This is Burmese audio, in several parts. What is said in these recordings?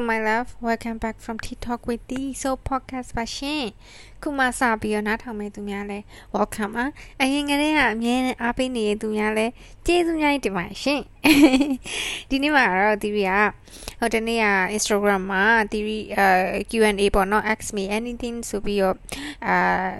Hello my love welcome back from TikTok with the so podcast ပါရှင်ခုမှစပြီးတော့နားထောင်မဲ့သူများလဲ welcome ပါအရင်ကတည်းကအမြဲတမ်းအားပေးနေတဲ့သူများလဲကျေးဇူးများတင်ပါရှင်ဒီနေ့မှာတော့ဒီရီကဟိုတနေ့က Instagram မှာဒီရီအဲ Q&A ပေါ့နော် ask me anything ဆိုပြီးတော့အာ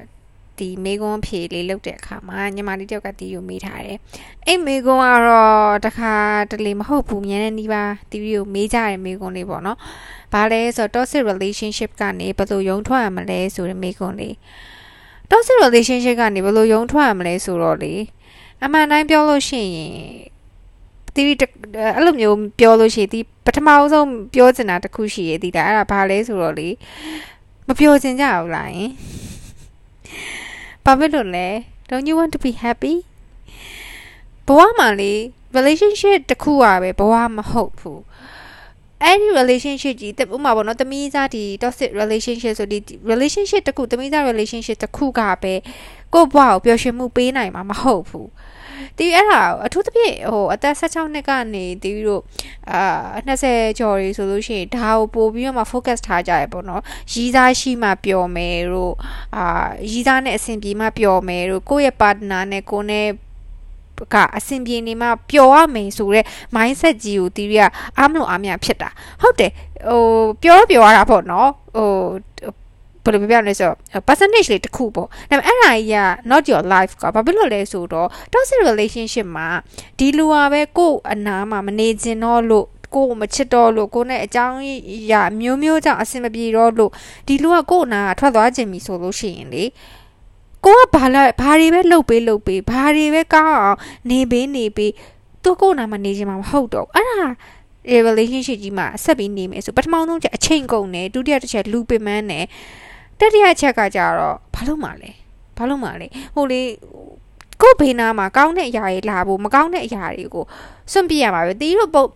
ဒီမေကွန်းဖြေလေးလုပ်တဲ့အခါမှာညီမလေးတယောက်ကတီးကိုမေးထားတယ်။အဲ့မေကွန်းကတော့တခါတလေမဟုတ်ဘူးမြန်တဲ့နီးပါတီးကိုမေးကြတယ်မေကွန်းလေးပေါ့နော်။ဘာလဲဆိုတော့ toxic relationship ကနေဘယ်လိုယုံထွက်ရမလဲဆိုတဲ့မေကွန်းလေး။ toxic relationship ကနေဘယ်လိုယုံထွက်ရမလဲဆိုတော့လေအမှန်တိုင်းပြောလို့ရှိရင်တီးအဲ့လိုမျိုးပြောလို့ရှိရင်ဒီပထမဆုံးပြောချင်တာတခုရှိရည်ဒါအဲ့ဒါဘာလဲဆိုတော့လေမပြောချင်ကြဘူးလားယင် ဘာဖြစ်လို့လဲ don't you want to be happy ဘဝမှာလေ relationship တခုอ่ะပဲဘဝမဟုတ်ဘူးအဲ့ဒီ relationship ကြီးဥပမာပေါ့နော်တမီးသားဒီ toxic relationship ဆိုဒီ relationship တခုတမီးသား relationship တခုကပဲကိုယ့်ဘဝကိုပျော်ရွှင်မှုပေးနိုင်မှာမဟုတ်ဘူး တီးအဲ့ဒါအထူးသဖြင့်ဟိုအသက်16နှစ်ကနေတီးတို့အာ20ကျော်ရီဆိုလို့ရှိရင်ဒါကိုပို့ပြီးတော့မှ focus ထားကြရပေါ့နော်ရီးသားရှိမှပျော်မယ်တို့အာရီးသားနဲ့အဆင်ပြေမှပျော်မယ်တို့ကိုယ့်ရဲ့ partner နဲ့ကိုယ်နဲ့ကအဆင်ပြေနေမှပျော်ရမယ်ဆိုတော့ mindset ကြီးကိုတီးရအားမလို့အားမရဖြစ်တာဟုတ်တယ်ဟိုပျော်ပျော်ရတာပေါ့နော်ဟို ဘယ်လိုပြောပြလဲဆိုတော့ percentage လေးတစ်ခုပေါ့ဒါပေမဲ့အဲ့ဒါကြီးက not your life ကဘာဖြစ်လို့လဲဆိုတော့ toxic relationship မှာဒီလူကပဲကို့အနာမှာမနေချင်တော့လို့ကိုမချစ်တော့လို့ကိုနဲ့အကြောင်းအရာမျိုးမျိုးကြောင့်အဆင်မပြေတော့လို့ဒီလူကကို့အနာကထွက်သွားခြင်းပြီဆိုလို့ရှိရင်လေကိုကဘာလဲဘာတွေပဲလှုပ်ပေးလှုပ်ပေးဘာတွေပဲကောင်းအောင်နေပေးနေပေးသူကို့နာမှာနေခြင်းမှာမဟုတ်တော့အဲ့ဒါ relationship ကြီးမှာဆက်ပြီးနေမယ်ဆိုပထမဆုံးချက်အချိန်ကုန်တယ်ဒုတိယတစ်ချက်လူပင်ပန်းတယ် တတိယချက်ကကြတော့ဘာလို့မှလဲဘာလို့မှလဲဟိုလေကို့ဘေးနားမှာကောင်းတဲ့အရာတွေလာဖို့မကောင်းတဲ့အရာတွေကိုစွန့်ပြရမှာပဲတီးတို့ပုတ်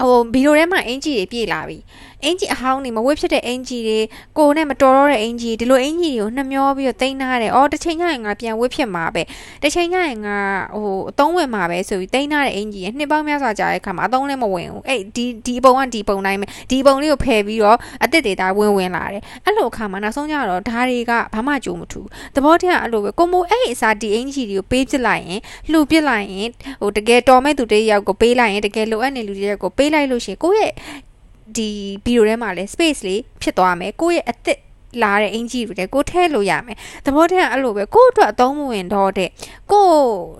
ဟိုဗီဒီယိုထဲမှာအင်ဂျီတွေပြည့်လာပြီ အင်ဂျီအဟောင်းတွေမဝစ်ဖြစ်တဲ့အင်ဂျီတွေကိုနဲ့မတော်တော့တဲ့အင်ဂျီဒီလိုအင်ဂျီတွေကိုနှမျောပြီးတော့တင်ထားတယ်။အော်တစ်ချိန်ကျရင်ငါပြန်ဝစ်ဖြစ်မှာပဲ။တစ်ချိန်ကျရင်ငါဟိုအသုံးဝင်မှာပဲဆိုပြီးတင်ထားတဲ့အင်ဂျီရဲ့နှစ်ပေါင်းများစွာကြာတဲ့အခါမှာအသုံးလည်းမဝင်ဘူး။အဲ့ဒီဒီပုံကဒီပုံတိုင်းပဲဒီပုံလေးကိုဖယ်ပြီးတော့အစ်စ်တွေဒါဝင်ဝင်လာတယ်။အဲ့လိုအခါမှာနောက်ဆုံးကျတော့ဓာတွေကဘာမှကြိုးမထူ။သဘောတရားအဲ့လိုပဲကိုမိုအဲ့အစားဒီအင်ဂျီတွေကိုပေးပစ်လိုက်ရင်လှူပစ်လိုက်ရင်ဟိုတကယ်တော်မဲ့သူတယောက်ကိုပေးလိုက်ရင်တကယ်လိုအပ်နေလူတယောက်ကိုပေးလိုက်လို့ရှိရင်ကိုယ့်ရဲ့ ဒီဗီဒီယိုထဲမှာလဲ space လေးဖြစ်သွားမယ်ကိုယ့်ရဲ့အသစ်လာတဲ့အင်ဂျီတွေလည်းကိုထည့်လို့ရမယ်။သဘောတရားအဲ့လိုပဲကို့အတွက်အသုံးမဝင်တော့တဲ့ကို့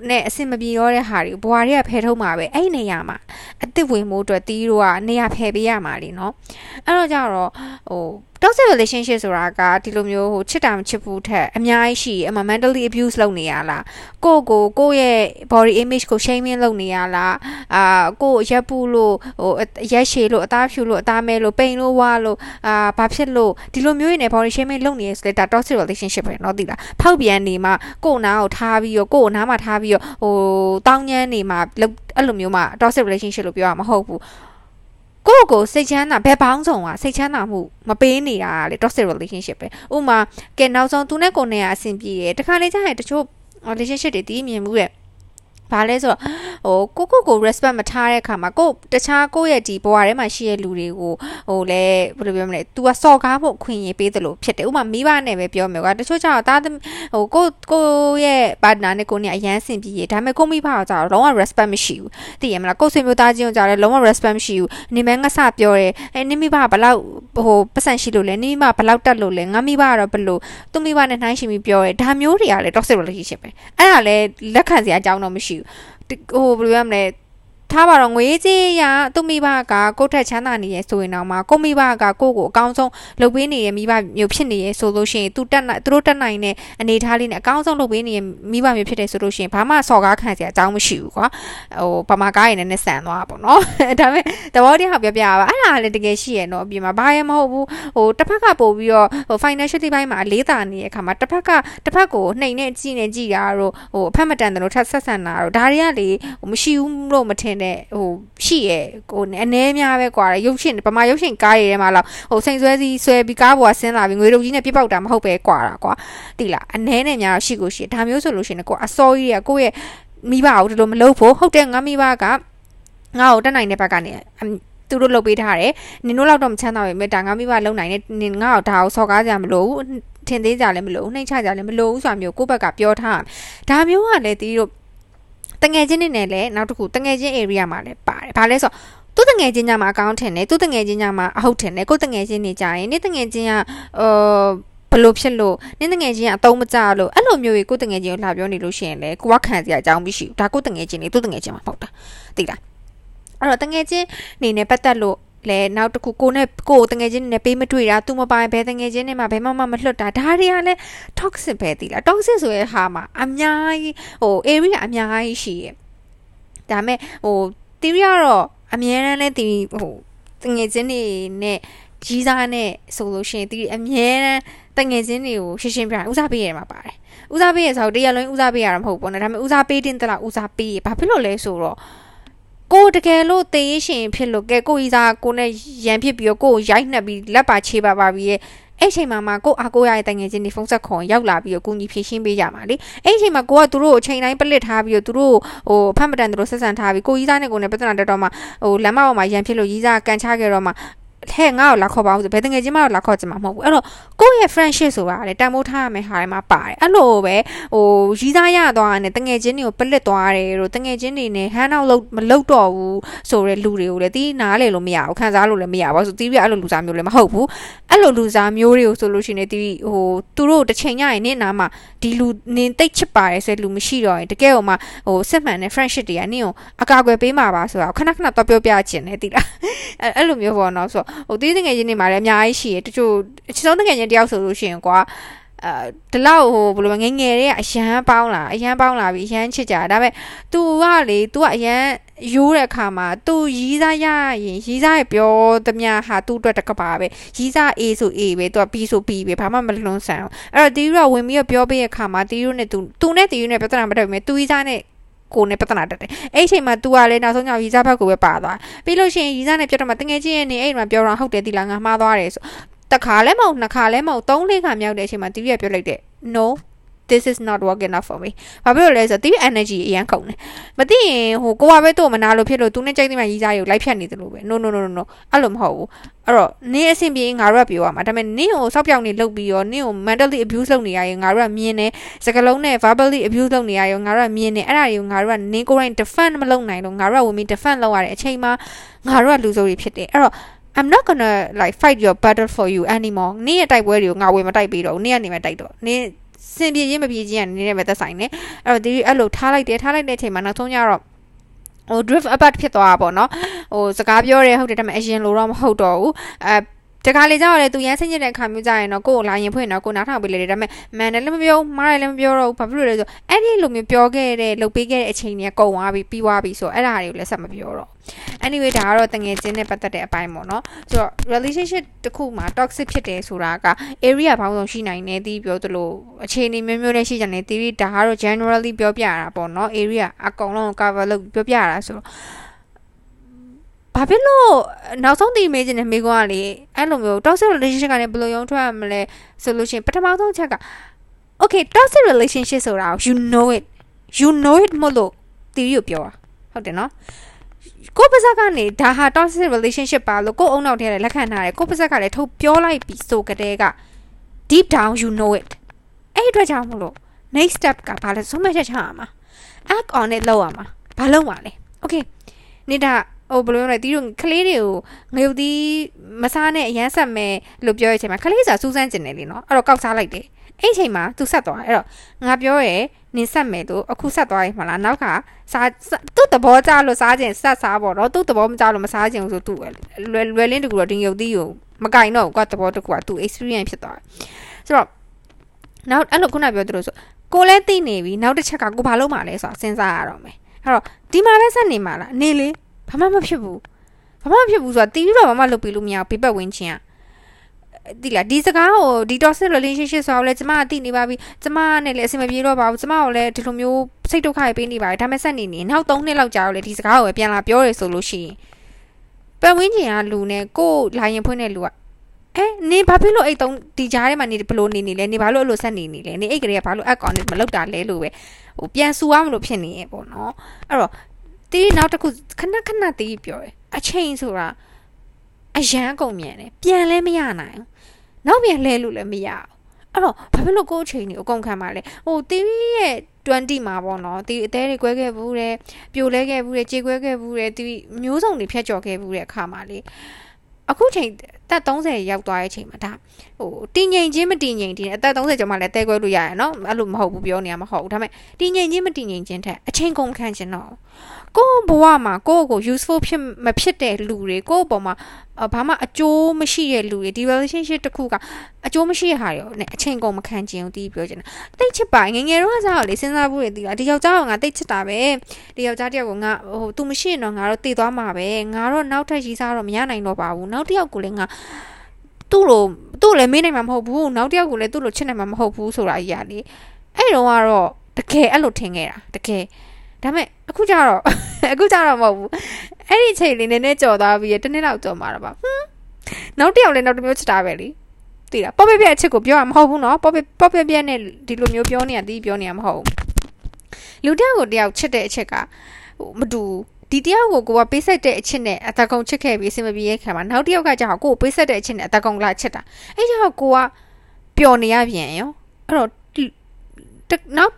နဲ့အဆင်မပြေတော့တဲ့ဟာတွေဘွာတွေကဖယ်ထုတ်မှာပဲအဲ့နေရာမှာအစ်စ်ဝင်မှုအတွက်တီးတို့ကနေရာဖယ်ပေးရမှာလीနော်။အဲ့တော့ကြတော့ဟို toxic relationship ဆိုတာကဒီလိုမျိုးဟိုချစ်တာမချစ်ဘူးထက်အများကြီးရှိအမှ mentally abuse လုပ်နေရလားကိုကိုကိုရဲ့ body image ကို shaming လုပ်နေရလားအာကိုရက်ပူလို့ဟိုရက်ရှည်လို့အသားဖြူလို့အသားမဲလို့ပိန်လို့ဝါလို့အာဘာဖြစ်လို့ဒီလိုမျိုးနေ body shaming လုပ်နေရဆိုတဲ့ဒါ toxic relationship ပဲเนาะသိလားဖောက်ပြန်နေမှာကိုနားကိုထားပြီးတော့ကိုနားမှာထားပြီးတော့ဟိုတောင်းညမ်းနေမှာအဲ့လိုမျိုးမှာ toxic relationship လို့ပြောရမှာမဟုတ်ဘူး ကိုယ့်ကိုစိတ်ချမ်းသာဘယ်ပေါင်းဆောင်อ่ะစိတ်ချမ်းသာမှုမပေးနေတာလေ toxic relationship ပဲဥမာကဲနောက်ဆုံးသူနဲ့ကိုယ်နဲ့အဆင်ပြေတယ်တခါလေကျရင်တချို့ relationship တွေတည်မြင်မှုတဲ့ ဘာလဲဆိုတော့ဟိုကိုကိုကို respect မထားတဲ့အခါမှာကိုတခြားကိုရဲ့ဒီဘဝထဲမှာရှိတဲ့လူတွေကိုဟိုလဲဘယ်လိုပြောမလဲ तू ကစော်ကားဖို့ခွင့်ရပေးတယ်လို့ဖြစ်တယ်ဥမာမိဘနဲ့ပဲပြောမယ်ကွာတချို့ကျတော့တာဟိုကိုကိုရဲ့ partner နဲ့ကိုနေအရန်ဆင်ပြေးဒါပေမဲ့ကိုမိဘကကျတော့လုံးဝ respect မရှိဘူးသိရမလားကိုဆွေမျိုးသားချင်းကိုကျတော့လုံးဝ respect မရှိဘူးနေမဲငါစပြောတယ်အဲနေမိဘကဘလောက်ဟိုပတ်စံရှိလို့လဲနေမိဘဘလောက်တက်လို့လဲငါမိဘကတော့ဘလို့သူမိဘနဲ့နှိုင်းရှင်ပြီးပြောတယ်ဒါမျိုးတွေကလည်း toxic relationship ပဲအဲ့ဒါလည်းလက်ခံစရာအကြောင်းတော့မရှိဘူးဟိုဘယ်လိုရမလဲ ထားပါတော့ငွေကြေးရသူ့မိဘကကိုယ့်ထက်ချမ်းသာနေရဆိုရင်တော့မှကိုမိဘကကိုယ့်ကိုအကောင်းဆုံးလုပ်ပေးနေရမိဘမျိုးဖြစ်နေရဆိုလို့ရှိရင်သူတက်နိုင်သူတို့တက်နိုင်တဲ့အနေထားလေးနဲ့အကောင်းဆုံးလုပ်ပေးနေရမိဘမျိုးဖြစ်တယ်ဆိုလို့ရှိရင်ဘာမှစော်ကားခံစရာအကြောင်းမရှိဘူးကွာဟိုဗမာကားရည်နဲ့ဆန်သွားပါတော့ဒါပေမဲ့သဘောတရားပြောပြပါအဲ့ဒါလည်းတကယ်ရှိရနော်အပြင်မှာဘာရမဟုတ်ဘူးဟိုတစ်ဖက်ကပို့ပြီးတော့ဟို financial ဘိုင်းမှာအလေးသာနေတဲ့အခါမှာတစ်ဖက်ကတစ်ဖက်ကိုနှိမ်နဲ့ကြည့်နေကြည့်တာတော့ဟိုအဖက်မတန်တယ်လို့ထပ်ဆက်ဆံတာတော့ဒါတွေကလေဟိုမရှိဘူးလို့မထင်တဲ့ဟိုရှိရဲ့ကိုအနှဲများပဲကွာရုပ်ရှင်ဗမာရုပ်ရှင်ကားတွေထဲမှာတော့ဟိုစိန်ဆွဲစီဆွဲပြီးကားပေါ်ဆင်းလာပြီးငွေတုပ်ကြီးနဲ့ပြပောက်တာမဟုတ်ပဲကွာတာကွာတိလားအနှဲနဲ့များတော့ရှိကိုရှိဒါမျိုးဆိုလို့ရှိရင်ကိုအစောကြီးရကိုရဲ့မိဘကိုတော်တော်မလုပ်ဖို့ဟုတ်တယ်ငါမိဘကငါ့ကိုတက်နိုင်တဲ့ဘက်ကနေတသူတို့လုပ်ပေးထားတယ်နင်တို့လောက်တော့မချမ်းသာပဲဒါငါမိဘလုံနိုင်နေနင်ငါ့ကိုဒါကိုစော်ကားကြမလို့ထင်သေးကြလည်းမလို့နှိမ့်ချကြလည်းမလို့ဆိုတာမျိုးကိုယ့်ဘက်ကပြောထားဒါမျိုးကလည်းတီးတို့ တငယ်ချင်းတွေနဲ့လည်းနောက်တစ်ခုတငယ်ချင်း area မှာလည်းပါတယ်ဘာလဲဆိုသူတငယ်ချင်းညမှာအကောင့်ထင်တယ်သူတငယ်ချင်းညမှာအဟုတ်ထင်တယ်ကိုတငယ်ချင်းနေကြရင်နေတငယ်ချင်းကအာဘလို့ဖြစ်လို့နင်းတငယ်ချင်းကအတုံးမကြလို့အဲ့လိုမျိုးကိုတငယ်ချင်းကိုလာပြောနေလို့ရှိရင်လေကိုကခံစရာအကြောင်းမရှိဘူးဒါကိုတငယ်ချင်းနေသူတငယ်ချင်းမှာဟုတ်တာသိလားအဲ့တော့တငယ်ချင်းနေနဲ့ပတ်သက်လို့ လဲနောက်တစ်ခုကိုနဲ့ကိုတငယ်ချင်းနဲ့ပေးမတွေ့တာသူမပိုင်ဘဲတငယ်ချင်းနဲ့မှဘဲမှမမလွတ်တာဒါတွေကလည်း toxic ပဲသိလား toxic ဆိုရဲ့ဟာမှာအများကြီးဟို area အများကြီးရှိရဲ့ဒါမဲ့ဟို theory ကတော့အများရန်လဲဒီဟိုတငယ်ချင်းတွေနဲ့ကြီးစားနဲ့ဆိုလို့ရှိရင်ဒီအမြဲတမ်းတငယ်ချင်းတွေကိုရှင်းရှင်းပြဦးစားပေးရမှာပါတယ်ဦးစားပေးရဆိုတော့တရားလုံးဦးစားပေးရတာမဟုတ်ဘူးနော်ဒါပေမဲ့ဦးစားပေးတင်တလားဦးစားပေးရဘာဖြစ်လို့လဲဆိုတော့ ကိုတကယ်လို့တေးရှင်ဖြစ်လို့ကဲကိုကြီးစားကိုနဲ့ရန်ဖြစ်ပြီးတော့ကိုကိုရိုက်နှက်ပြီးလက်ပါချေပါပါပြီးရဲ့အဲ့ချိန်မှာမှကိုအားကိုရတဲ့တငယ်ချင်းတွေဖုန်းဆက်ခွန်ရောက်လာပြီးတော့ကိုကြီးဖြည့်ရှင်းပေးကြမှာလေအဲ့ချိန်မှာကိုကသူတို့ကိုအချိန်တိုင်းပလစ်ထားပြီးတော့သူတို့ဟိုဖတ်မတန်သူတို့ဆက်ဆံထားပြီးကိုကြီးစားနဲ့ကိုနဲ့ပြဿနာတက်တော့မှဟိုလမ်းမပေါ်မှာရန်ဖြစ်လို့ကြီးစားကန်ချခဲ့တော့မှ ဟဲ့ငါ့ကိုလာခေါ်ပါဦးဆိုဘယ်တငယ်ချင်းမှတော့လာခေါ်ကြမှာမဟုတ်ဘူးအဲ့တော့ကိုယ့်ရဲ့ friendship ဆိုတာလေတန်ဖိုးထားရမယ့်ဟာတွေမှာပါတယ်အဲ့လိုပဲဟိုရီးစားရသွားတယ်တငယ်ချင်းတွေကိုပလစ်သွားတယ်တို့တငယ်ချင်းတွေနဲ့ဟန်နောက်လို့မလုပ်တော့ဘူးဆိုတဲ့လူတွေကိုလည်းတီးနားလေလို့မရဘူးခံစားလို့လည်းမရဘူးဆိုတီးပြအဲ့လိုလူစားမျိုးလည်းမဟုတ်ဘူး အဲ့လိုလူစားမျိုးတွေကိုဆိုလို့ရှိရင်တီးဟိုသူတို့တစ်ချိန်ညရင်နေ့နာမှာဒီလူနင်တိတ်ချစ်ပါတယ်ဆိုတဲ့လူမရှိတော့ရင်တကယ်ဟိုမှာဟိုစစ်မှန်တဲ့ friendship တွေကနင်ကိုအကာအကွယ်ပေးမှာပါဆိုတာခဏခဏတော့ပြောပြချင်တယ်တီးလားအဲ့အဲ့လိုမျိုးပေါ့နော်ဆိုဟိုတီးငယ်ချင်းတွေမှာလည်းအများကြီးရှိတယ်တချို့အချစ်ဆုံးငယ်ချင်းတယောက်ဆိုလို့ရှိရင်ကွာ အဲဒီလောက်ဟိုဘယ်လိုငငယ်တွေကအရန်ပေါင်းလာအရန်ပေါင်းလာပြီးအရန်ချစ်ကြဒါပေမဲ့ तू ကလေ तू ကအရန်ရိုးတဲ့အခါမှာ तू ရီးစားရရင်ရီးစားရပြောသမျှဟာ तू အတွက်တကပါပဲရီးစား A ဆို A ပဲ तू က B ဆို B ပဲဘာမှမလွန်ဆန်အောင်အဲ့တော့တီးရဝင်ပြီးပြောပေးတဲ့အခါမှာတီးရနဲ့ तू तू နဲ့တီးရနဲ့ပြဿနာမတက်ဘူးမြဲ तू ရီးစားနဲ့ကိုနဲ့ပြဿနာတက်တယ်အဲ့ချိန်မှာ तू ကလည်းနောက်ဆုံးကြောင့်ရီစားဘက်ကိုပဲပါသွားပြီးလို့ရှိရင်ရီစားနဲ့ပြတ်တော့မှတငယ်ချင်းရဲ့နေအဲ့မှာပြောတော့ဟုတ်တယ်ဒီလားငါမှားသွားတယ်ဆို တခါလဲမဟုတ်နှစ်ခါလဲမဟုတ်သုံးလေးခါမြောက်တဲ့အချိန်မှာ TV ကပြောလိုက်တယ် no this is not working enough for me ဘာဖြစ်လို့လဲဆိုတော့ TV energy အရန်ကုန်တယ်မသိရင်ဟိုကိုကပဲသူ့မနာလို့ဖြစ်လို့သူနဲ့ကြိုက်တဲ့မှာရီးစားရုပ်လိုက်ဖြတ်နေတယ်လို့ပဲ no no no no အဲ့လိုမဟုတ်ဘူးအဲ့တော့နင်းအဆင်ပြေငါတို့ကပြောရမှာဒါပေမဲ့နင်းကိုစောက်ပြောင်နေလုပ်ပြီးရောနင်းကို mentally abuse လုပ်နေရရင်ငါတို့ကမြင်တယ်စကလုံးနဲ့ verbally abuse လုပ်နေရရင်ငါတို့ကမြင်တယ်အဲ့ဒါတွေကိုငါတို့ကနင်းကိုယ်တိုင် defend မလုပ်နိုင်လို့ငါတို့ကဝင်ပြီး defend လုပ်ရတဲ့အချိန်မှာငါတို့ကလူစိုးတွေဖြစ်တယ်အဲ့တော့ I'm not gonna like fight your battle for you anymore နင်းရဲ့တိုက်ပွဲတွေကိုငါဝင်မတိုက်ပေးတော့ဘူးနင်းကနေမှတိုက်တော့နင်းစင်ပြေချင်းမပြေချင်းကနေနဲ့ပဲသက်ဆိုင်နေအဲ့တော့ဒီအဲ့လိုထားလိုက်တယ်ထားလိုက်တဲ့အချိန်မှာနောက်ဆုံးကျတော့ဟို drift apart ဖြစ်သွားတာပေါ့နော်ဟိုစကားပြောရဲဟုတ်တယ်ဒါပေမဲ့အရင်လိုတော့မဟုတ်တော့ဘူးအဲ တခါလေကြောက်ရတယ်သူရမ်းဆင်းညတဲ့အခါမျိုးကြရင်တော့ကိုယ်လာရင်ဖွင့်တော့ကိုနားထောင်ပေးလေတယ်ဒါပေမဲ့မန်တယ်လည်းမပြောမားတယ်လည်းမပြောတော့ဘူးဘာဖြစ်လို့လဲဆိုအဲ့ဒီလိုမျိုးပြောခဲ့တဲ့လုပ်ပေးခဲ့တဲ့အချိန်တွေကကုန်သွားပြီပြီးသွားပြီဆိုအဲ့ဒါတွေကိုလည်းဆက်မပြောတော့ anyway ဒါကတော့တငယ်ချင်းနဲ့ပတ်သက်တဲ့အပိုင်းပေါ့နော်ဆိုတော့ relationship တစ်ခုမှာ toxic ဖြစ်တယ်ဆိုတာက area ဘောင်းဆောင်ရှိနိုင်တယ်တီးပြောသလိုအခြေအနေမျိုးမျိုးနဲ့ရှိကြတယ်တီးဒါကတော့ generally ပြောပြတာပေါ့နော် area အကုန်လုံး cover လုပ်ပြောပြတာဆိုတော့ ဘာဖြစ်လို့နောက်ဆုံးသိမေးခြင်းနဲ့မိကွာလေအဲ့လိုမျိုး toxic relationship ကနေဘယ်လိုရုံထွက်ရမလဲဆိုလို့ရှိရင်ပထမဆုံးချက်က okay toxic relationship ဆိုတာ you know it you know it မလို့တီးရပြောတာဟုတ်တယ်နော်ကိုပါဇက်ကနေဒါဟာ toxic relationship ပါလို့ကိုအုံနောက်ထဲလည်းလက်ခံထားတယ်ကိုပါဇက်ကလည်းထုတ်ပြောလိုက်ပြီးဆိုကြတဲ့က deep down you know it အဲ့အတွက်ကြောင့်မလို့ next step ကဘာလဲဆုံးမချက်ချရမှာ act on it လောက်ရမှာဘာလုပ်မှာလဲ okay နေတာ ဟိုဘယ်လိုလဲတီးတို့ကလေးတွေကိုငရုတ်သီးမစားနဲ့အရန်ဆက်မယ်လို့ပြောရတဲ့အချိန်မှာကလေးစာစူးစမ်းကျင်တယ်လीနော်အဲ့တော့ကောက်စားလိုက်တယ်အဲ့ချိန်မှာသူဆက်သွားအဲ့တော့ငါပြောရဲနင်ဆက်မယ်လို့အခုဆက်သွားရင်မလားနောက်ကစားသူ့သဘောကျလို့စားခြင်းဆက်စားပေါ့နော်သူ့သဘောမကျလို့မစားခြင်းဆိုသူ့လွယ်လွယ်လင်းတကူတော့တင်ရုပ်သီးကိုမကင်တော့ဘူးကသဘောတကူကသူ experience ဖြစ်သွားတယ်ဆိုတော့နောက်အဲ့လိုခုနပြောသလိုဆိုကိုလည်းသိနေပြီနောက်တစ်ချက်ကကိုဘာလုပ်မှလဲဆိုတာစဉ်းစားရတော့မယ်အဲ့တော့ဒီမှာပဲဆက်နေမှာလားနေလေ ဘာမှမဖြစ်ဘူးဘာမှမဖြစ်ဘူးဆိုတာတီးပြီးတော့ဘာမှလုပ်ပြီးလို့မရဘူးဘေးပတ်ဝင်းချင်းอ่ะဒီလားဒီစကားကိုဒီ toxic relationship ဆိုတော့လေကျမအသိနေပါပြီကျမနဲ့လည်းအဆင်မပြေတော့ပါဘူးကျမကိုလည်းဒီလိုမျိုးစိတ်ဒုက္ခတွေပေးနေပါတယ်ဒါပေမဲ့ဆက်နေနေနောက်3နှစ်လောက်ကြာတော့လေဒီစကားကိုပဲပြန်လာပြောရဆိုလို့ရှိရင်ပတ်ဝန်းကျင်ကလူနဲ့ကိုယ်လာရင်ဖွင့်တဲ့လူကအဲနေဘာဖြစ်လို့အဲ့တုံးဒီကြားထဲမှာနေဘလို့နေနေလဲနေဘာလို့အဲ့လိုဆက်နေနေလဲနေအဲ့ကလေးကဘာလို့အကောင်နဲ့မလောက်တာလဲလို့ပဲဟိုပြန်ဆူအောင်လို့ဖြစ်နေရဲ့ပေါ့နော်အဲ့တော့ တီးနောက်တစ်ခုခဏခဏတီးပြောတယ်အချိန်ဆိုတာအရန်ကုန်မြန်တယ်ပြန်လဲမရနိုင်ဘူးနောက်ပြန်လဲလို့လည်းမရဘူးအဲ့တော့ဘာဖြစ်လို့ကိုယ့်အချိန်ကြီးအကုန်ခံပါလဲဟိုတီဗီရဲ့20မှာပေါ့နော်တီအသေးတွေကွဲခဲ့ဘူးတယ်ပြိုလဲခဲ့ဘူးတယ်ကြေကွဲခဲ့ဘူးတယ်တီမျိုးစုံတွေဖြတ်ကျော်ခဲ့ဘူးတဲ့အခါမှာလေအခုချိန် သက်30ရောက်သွားတဲ့အချိန်မှာဒါဟိုတင်ငိမ်ချင်းမတင်ငိမ်တင်အသက်30ကျော်မှလည်းတဲကွဲလို့ရရနော်အဲ့လိုမဟုတ်ဘူးပြောနေရမှာမဟုတ်ဘူးဒါပေမဲ့တင်ငိမ်ချင်းမတင်ငိမ်ချင်းထက်အချိန်ကုန်ခံခြင်းတော့ကိုယ့်ဘဝမှာကိုယ့်ကို useful ဖြစ်မဖြစ်တဲ့လူတွေကိုယ့်အပေါ်မှာဘာမှအကျိုးမရှိတဲ့လူတွေဒီ relationship တစ်ခုကအကျိုးမရှိတဲ့ဟာတွေနဲ့အချိန်ကုန်မခံခြင်းကိုတီးပြောချင်တာတိတ်ချစ်ပါငငယ်တော့စားတော့လေစဉ်းစားဖို့ရတီးတာဒီယောက်ျားကငါတိတ်ချစ်တာပဲဒီယောက်ျားတယောက်ကငါဟို तू မရှိရင်တော့ငါတော့တည်သွားမှာပဲငါတော့နောက်ထပ်ရီးစားတော့မရနိုင်တော့ပါဘူးနောက်တစ်ယောက်ကိုလည်းငါသူ့လိုသူ့လည်းမေးနိုင်မှာမဟုတ်ဘူးနောက်တစ်ယောက်ကိုလည်းသူ့လိုချစ်နိုင်မှာမဟုတ်ဘူးဆိုတာကြီးอ่ะလေအဲ့တော့ကတော့တကယ်အဲ့လိုထင်ခဲ့တာတကယ်ဒါပေမဲ့အခုကျတော့အခုကျတော့မဟုတ်ဘူးအဲ့ဒီချိန်လေးနည်းနည်းကြော်သွားပြီးတနေ့လောက်ကြော်มาတော့ပါဟွန်းနောက်တစ်ယောက်လည်းနောက်တစ်မျိုးချစ်တာပဲလीသိလားပေါ့ပြပြအချစ်ကိုပြောရမဟုတ်ဘူးเนาะပေါ့ပြပေါ့ပြပြနဲ့ဒီလိုမျိုးပြောနေရတီးပြောနေရမဟုတ်ဘူးလူတယောက်ကိုတယောက်ချစ်တဲ့အချက်ကဟိုမတူ ဒီတယောက်ကိုကိုကပေးဆက်တဲ့အချစ်နဲ့အတကုံချစ်ခဲ့ပြီးအဆင်မပြေရဲ့ခံမှာနောက်တယောက်ကကြာကိုကိုပေးဆက်တဲ့အချစ်နဲ့အတကုံလာချစ်တာအဲ့ကြောင့်ကိုကပျော်နေရပြန်ရောအဲ့တော့နောက်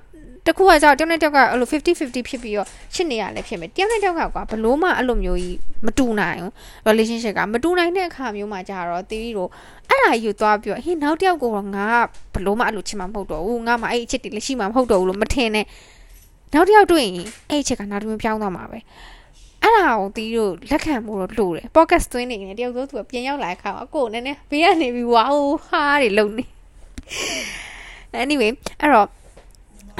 တခုကကြောက်တယောက်နဲ့တယောက်ကအဲ့လို50 50ဖြစ်ပြီးတော့ချစ်နေရလဲဖြစ်မယ်တယောက်နဲ့တယောက်ကကွာဘလို့မှအဲ့လိုမျိုးကြီးမတူနိုင်ဘူး relationship ကမတူနိုင်တဲ့အခါမျိုးမှာကြာတော့တီးတို့အဲ့ဒါကြီးကိုသွားပြီးတော့ဟင်းနောက်တယောက်ကိုတော့ငါကဘလို့မှအဲ့လိုချစ်မှာမဟုတ်တော့ဘူးငါမှအဲ့အချစ်တွေလည်းရှိမှာမဟုတ်တော့ဘူးလို့မထင်နဲ့နောက်တယောက်တွေ့ရင်အဲ့အချက်ကနောက်တစ်မျိုးပြောင်းသွားမှာပဲ အဲ့ဒါကိုတီးတို့လက်ခံမှုတော့လို့တယ် podcast သွင်းနေတယ်တယောက်ဆိုသူကပြန်ရောက်လာခါအကိုနည်းနည်းဘေးကနေပြီးဝါဟိုဟာတွေလုံနေ anyway အဲ့တော့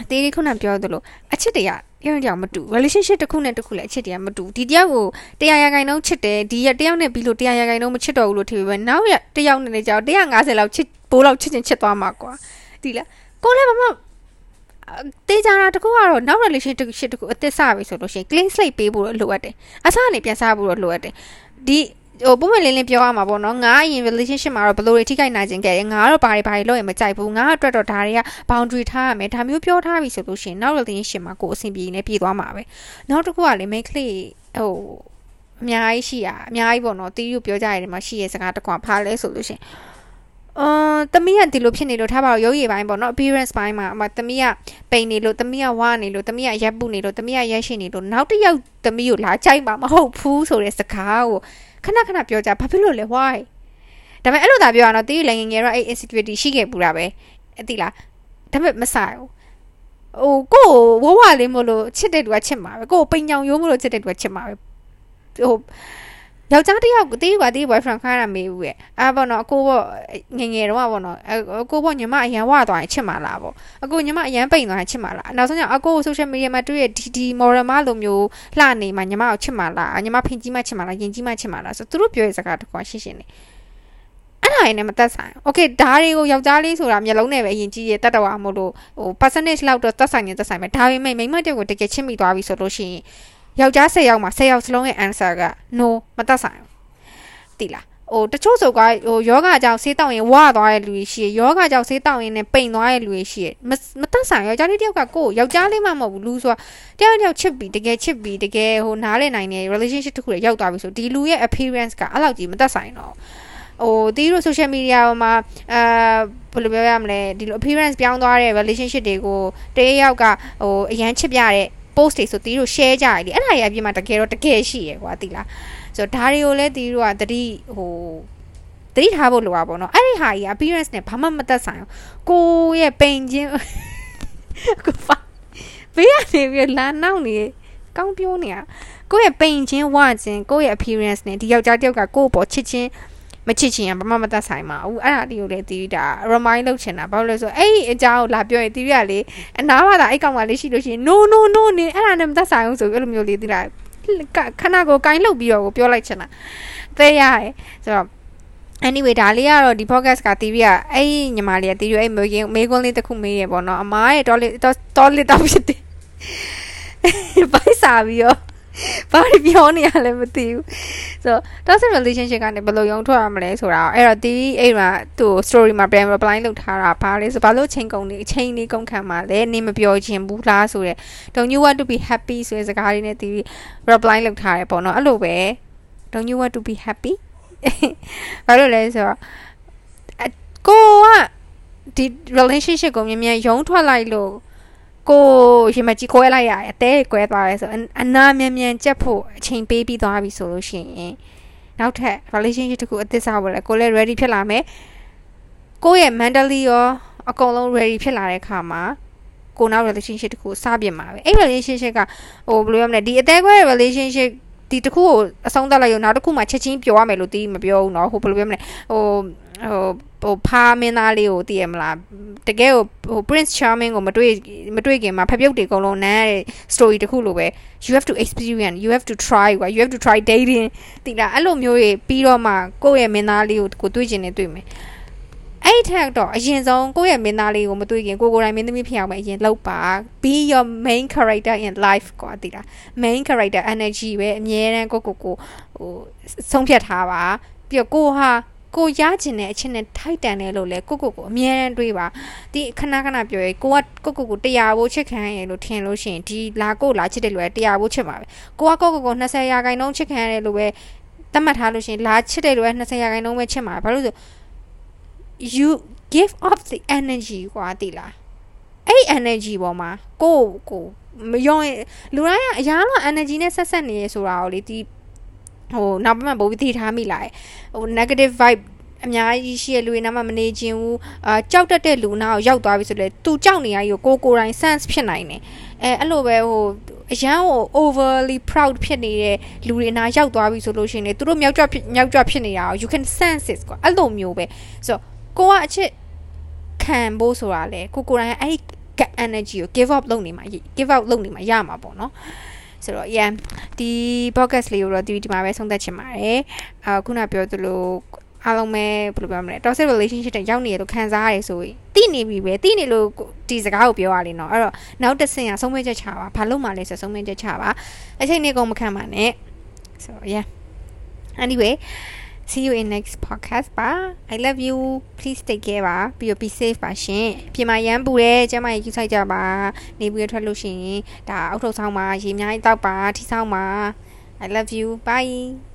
အသေးလေးခုနပြောသလိုအချစ်တွေကတယောက်တယောက်မတူ relationship တစ်ခုနဲ့တစ်ခုလည်းအချစ်တွေကမတူဒီတယောက်ကိုတရားရဂိုင်နှုန်းချစ်တယ်ဒီရတယောက်နဲ့ပြီးလို့တရားရဂိုင်နှုန်းမချစ်တော့ဘူးလို့ထင်ပြီးပဲနောက်ရတယောက်နဲ့ကြောက်150လောက်ချစ်ဘိုးလောက်ချစ်ချင်ချစ်သွားမှာကွာဒီလားကိုလည်းဘာမှ တေးကြတာတကူကတော့နောက် relation တစ်ခုရှစ်တကူအသစ်စပြီဆိုလို့ရှိရင် clean slate ပေးဖို့လိုအပ်တယ်အစားအနေပြန်စားဖို့လိုအပ်တယ်ဒီဟိုပုံမှန်လင်းလင်းပြောရမှာပေါ့နော်ငါအရင် relationship မှာတော့ဘယ်လိုတွေထိခိုက်နိုင်ခြင်းခဲ့ငါတော့ဘာတွေဘာတွေလုပ်ရင်မကြိုက်ဘူးငါအတွက်တော့ဒါတွေက boundary ထားရမယ်ဒါမျိုးပြောထားပြီဆိုလို့ရှိရင်နောက် relationship မှာကိုယ်အဆင်ပြေနေပြေသွားမှာပဲနောက်တစ်ခုကလေ make လေးဟိုအများကြီးရှိရအများကြီးပေါ့နော်တီးယူပြောကြရတယ်မှာရှိရစကားတစ်ခွာဖားလဲဆိုလို့ရှိရင် အော်တမီးကဒီလိုဖြစ်နေလို့ထားပါတော့ရုပ်ရည်ပိုင်းပေါ့နော် appearance ပိုင်းမှာအမတမီးကပိန်နေလို့တမီးကဝါနေလို့တမီးကရက်ပုနေလို့တမီးကရက်ရှိနေလို့နောက်တစ်ယောက်တမီးကိုလာကြိုက်မှာမဟုတ်ဘူးဆိုတဲ့စကားကိုခဏခဏပြောကြဘာဖြစ်လို့လဲ why ဒါပေမဲ့အဲ့လိုသာပြောရတော့တီးလည်းငငယ်တော့အဲ့ insecurity ရှိခဲ့ပူတာပဲအတိလားဒါပေမဲ့မဆိုင်ဘူးဟိုကိုဝဝလေးမလို့ချစ်တဲ့သူကချစ်မှာပဲကိုပိန်ကြောင်ရိုးမလို့ချစ်တဲ့သူကချစ်မှာပဲဟို ယောက်ျားတစ်ယောက်တီးကတီး boyfriend ခိုင်းတာမေးဘူးရဲ့အာပေါ့နော်အကိုပေါ့ငငယ်တော့ပေါ့နော်အကိုပေါ့ညီမအရန်ဝသွားရင်ချစ်မှာလားပေါ့အကိုညီမအရန်ပိန်သွားရင်ချစ်မှာလားနောက်ဆုံးကျအကို social media မှာတွေ့ရဒီဒီ moral မလိုမျိုးလှနေမှာညီမကိုချစ်မှာလားညီမဖင်ကြီးမှချစ်မှာလားယင်ကြီးမှချစ်မှာလားဆိုသူတို့ပြောတဲ့စကားတကွာရှင်းရှင်းနေအဲ့ဒါရင်လည်းမသက်ဆိုင်။ Okay ဓားတွေကိုယောက်ျားလေးဆိုတာမျက်လုံးနဲ့ပဲယင်ကြည့်ရတတ်တော်အောင်မို့လို့ဟို percentage လောက်တော့သက်ဆိုင်ရင်သက်ဆိုင်ပဲ။ဒါပေမဲ့မိမတက်ကိုတကယ်ချစ်မိသွားပြီဆိုလို့ရှိရင် ယောက်ျား10ယောက်မှာ10ယောက်စလုံးရဲ့ answer က no မသက်ဆိုင်ဘူးတိလားဟိုတချို့ဆိုကဟိုယောဂကြောင့်ဆေးတောက်ရင်ဝါသွားတဲ့လူတွေရှိရယောဂကြောင့်ဆေးတောက်ရင်လည်းပိန်သွားတဲ့လူတွေရှိရမမသက်ဆိုင်ယောက်ျားလေးတယောက်ကကိုယောက်ျားလေးမှမဟုတ်ဘူးလူဆိုတာတယောက်တယောက်ချစ်ပြီးတကယ်ချစ်ပြီးတကယ်ဟိုနားလည်နိုင်တဲ့ relationship တစ်ခုတွေရောက်သွားပြီဆိုဒီလူရဲ့ appearance ကအဲ့လောက်ကြီးမသက်ဆိုင်တော့ဟိုတီးတို့ social media မှာအဲဘယ်လိုပြောရမလဲဒီလို appearance ပြောင်းသွားတဲ့ relationship တွေကိုတရေယောက်ကဟိုအရန်ချစ်ပြတဲ့ post တွေဆိုတီးတို့ share ကြရတယ်အဲ့ဒါကြီးအပြင်မှာတကယ်တော့တကယ်ရှိရကွာတီးလားဆိုတော့ဒါတွေကိုလည်းတီးတို့ကတတိဟိုတတိထားဖို့လိုတာပေါ့နော်အဲ့ဒီဟာကြီး appearance နဲ့ဘာမှမသက်ဆိုင်ဘူးကိုရဲ့ပိန်ချင်းကိုဖာဘေးကနေပြီးလာနောက်နေကောင်းပြောနေတာကိုယ့်ရဲ့ပိန်ချင်းဝချင်းကိုယ့်ရဲ့ appearance နဲ့ဒီယောက်ျားတယောက်ကကိုယ့်ပေါ်ချစ်ချင်း မချစ်ချင်ဘာမှမသက်ဆိုင်ပါဘူးအဲ့ဒါတီကိုလည်းတီးတာ remind လုပ်ချင်တာဘာလို့လဲဆိုအဲ့ဒီအကြောင်းကိုလာပြောရင်တီးရလေအနားမှာဒါအဲ့ကောင်ကလေးရှိလို့ရှိရင် no no no နေအဲ့ဒါနဲ့မသက်ဆိုင်ဘူးဆိုပြီးအဲ့လိုမျိုးလေးတီးတာခဏကိုကိုင်းလုတ်ပြီးတော့ပြောလိုက်ချင်တာသိရတယ်ဆိုတော့ anyway ဒါလေးကတော့ဒီ podcast ကတီးပြီးอ่ะအဲ့ညီမလေးကတီးရအဲ့မေးမေးခွန်းလေးတစ်ခုမေးရပေါ့နော်အမားရဲ့ toilet toilet တောက်ဖြစ်တယ်ဘိုက်စာပြီးတော့ ဘာတွေပြောနေရလဲမသိဘူးဆိုတော့ toxic relationship ကနေဘယ်လိုရုံထွက်ရမလဲဆိုတာအဲ့တော့ဒီအဲ့မှာသူ့ story မှာ brand reply လုပ်ထားတာဘာလဲဆိုဘာလို့ချိန်ကုန်နေအချိန်လေးကုန်ခံမှာလဲနင်မပြောချင်ဘူးလားဆိုတဲ့ don't you want to be happy ဆိုတဲ့စကားလေးနဲ့ဒီ reply လုပ်ထားတယ်ပေါ့နော်အဲ့လိုပဲ don't you want to be happy ဘာလို့လဲဆိုတော့ကိုကဒီ relationship ကိုမြန်မြန်ယုံထွက်လိုက်လို့ ကိုရင်မကြီးကွဲလိုက်ရတယ်အသေးကွဲသွားတယ်ဆိုအနာမြန်မြန်ကြက်ဖို့အချိန်ပေးပြီးသွားပြီဆိုလို့ရှိရင်နောက်ထပ် relationship တခုအသစ်စားဖို့လဲကိုလည်း ready ဖြစ်လာမယ်ကိုရဲ့ mentally ရောအကုန်လုံး ready ဖြစ်လာတဲ့အခါမှာကိုနောက် relationship တခုစပြင်မှာပဲအဲ့ relationship ကဟိုဘယ်လိုရမလဲဒီအသေးကွဲ relationship ဒီတခုကိုအဆုံးသတ်လိုက်ရောနောက်တစ်ခုမှချက်ချင်းပြောရမယ်လို့တီးမပြောဘူးเนาะဟိုဘယ်လိုပြောမလဲဟို ဟိုဟိုဖားမင်းသားလေးကိုသိရမလားတကယ်ကိုဟို Prince Charming ကိုမတွေ့မတွေ့ခင်မှာဖပြုတ်တွေအကုန်လုံးနန်းတဲ့ story တခုလိုပဲ you have to experience you have to try ကွာ you have to try dating သိလားအဲ့လိုမျိုးကြီးပြီးတော့မှကိုယ့်ရဲ့မင်းသားလေးကိုကိုတွေ့ကျင်နေတွေ့မယ်အဲ့ထက်တော့အရင်ဆုံးကိုယ့်ရဲ့မင်းသားလေးကိုမတွေ့ခင်ကိုကိုယ်တိုင်မင်းသမီးဖြစ်အောင်ပဲအရင်လုပ်ပါ be your main character in life ကွာတိလား main character energy ပဲအမြဲတမ်းကိုကိုကိုဟိုဆုံးဖြတ်ထားပါပြီးတော့ကိုဟာ ကိုရကျင်တဲ့အချက်နဲ့ထိုက်တန်တယ်လို့လဲကိုကိုကိုအမြဲတမ်းတွေးပါဒီခဏခဏပြောရဲကိုကကိုကိုကိုတရားဖို့ချစ်ခံရလို့ထင်လို့ရှိရင်ဒီလာကိုလာချစ်တယ်လို့တရားဖို့ချစ်ပါပဲကိုကကိုကိုကို20ရာခိုင်နှုန်းချစ်ခံရတယ်လို့ပဲသတ်မှတ်ထားလို့ရှိရင်လာချစ်တယ်လို့20ရာခိုင်နှုန်းပဲချစ်မှာဘာလို့ဆို you give off the energy ကွာတိလားအဲ့ energy ပေါ်မှာကိုကိုမယုံလူတိုင်းကအရာတော့ energy နဲ့ဆက်ဆက်နေရဆိုတာကိုလေဒီ ဟိုနောက်ပိုင်းမှာပိုပြီးသိထားမိလာတယ်ဟို negative vibe အများကြီးရှိရလူတွေနားမှာမနေခြင်းဘူးအာကြောက်တတ်တဲ့လူနာကိုရောက်သွားပြီဆိုလေသူကြောက်နေရကြီးကိုကိုကိုတိုင်း sense ဖြစ်နိုင်တယ်အဲအဲ့လိုပဲဟိုအရန်ကို overly proud ဖြစ်နေတဲ့လူတွေနာရောက်သွားပြီဆိုလို့ရှိရင်လေသူတို့မြောက်ကြမြောက်ကြဖြစ်နေတာကို you can sense it ကွာအဲ့လိုမျိုးပဲဆိုတော့ကိုကအချစ်ခံဖို့ဆိုတာလေကိုကိုတိုင်းအဲ့ဒီ energy ကို give up လုပ်နေမှာ give out လုပ်နေမှာရမှာပေါ့နော်ဆိုတော့ yeah ဒီ podcast လေးကိုတော့ဒီဒီမှာပဲဆုံးသက်ချင်ပါတယ်အာခုနပြောသလိုအားလုံးပဲဘယ်လိုပြောမလဲ toxic relationship တွေရောက်နေရလို့ခံစားရတယ်ဆိုရင်တိနေပြီပဲတိနေလို့ဒီစကားကိုပြောရလိမ့်တော့အဲ့တော့နောက်တစ်ဆင့်ကဆုံးမချက်ချပါဘာလို့မှလဲဆိုဆုံးမချက်ချပါအချိန်နေကုန်မခံပါနဲ့ so yeah anyway see you in next podcast ပါ i love you please take care ပါပြီးတော့ be safe ပါရှင်ပြင်မာရမ်းပူတယ်ကျမကြီးယူဆိုင်ကြပါနေပြီးထွက်လို့ရှိရင်ဒါအောက်ထုတ်ဆောင်ပါရေအများကြီးတောက်ပါထိဆောင်ပါ i love you bye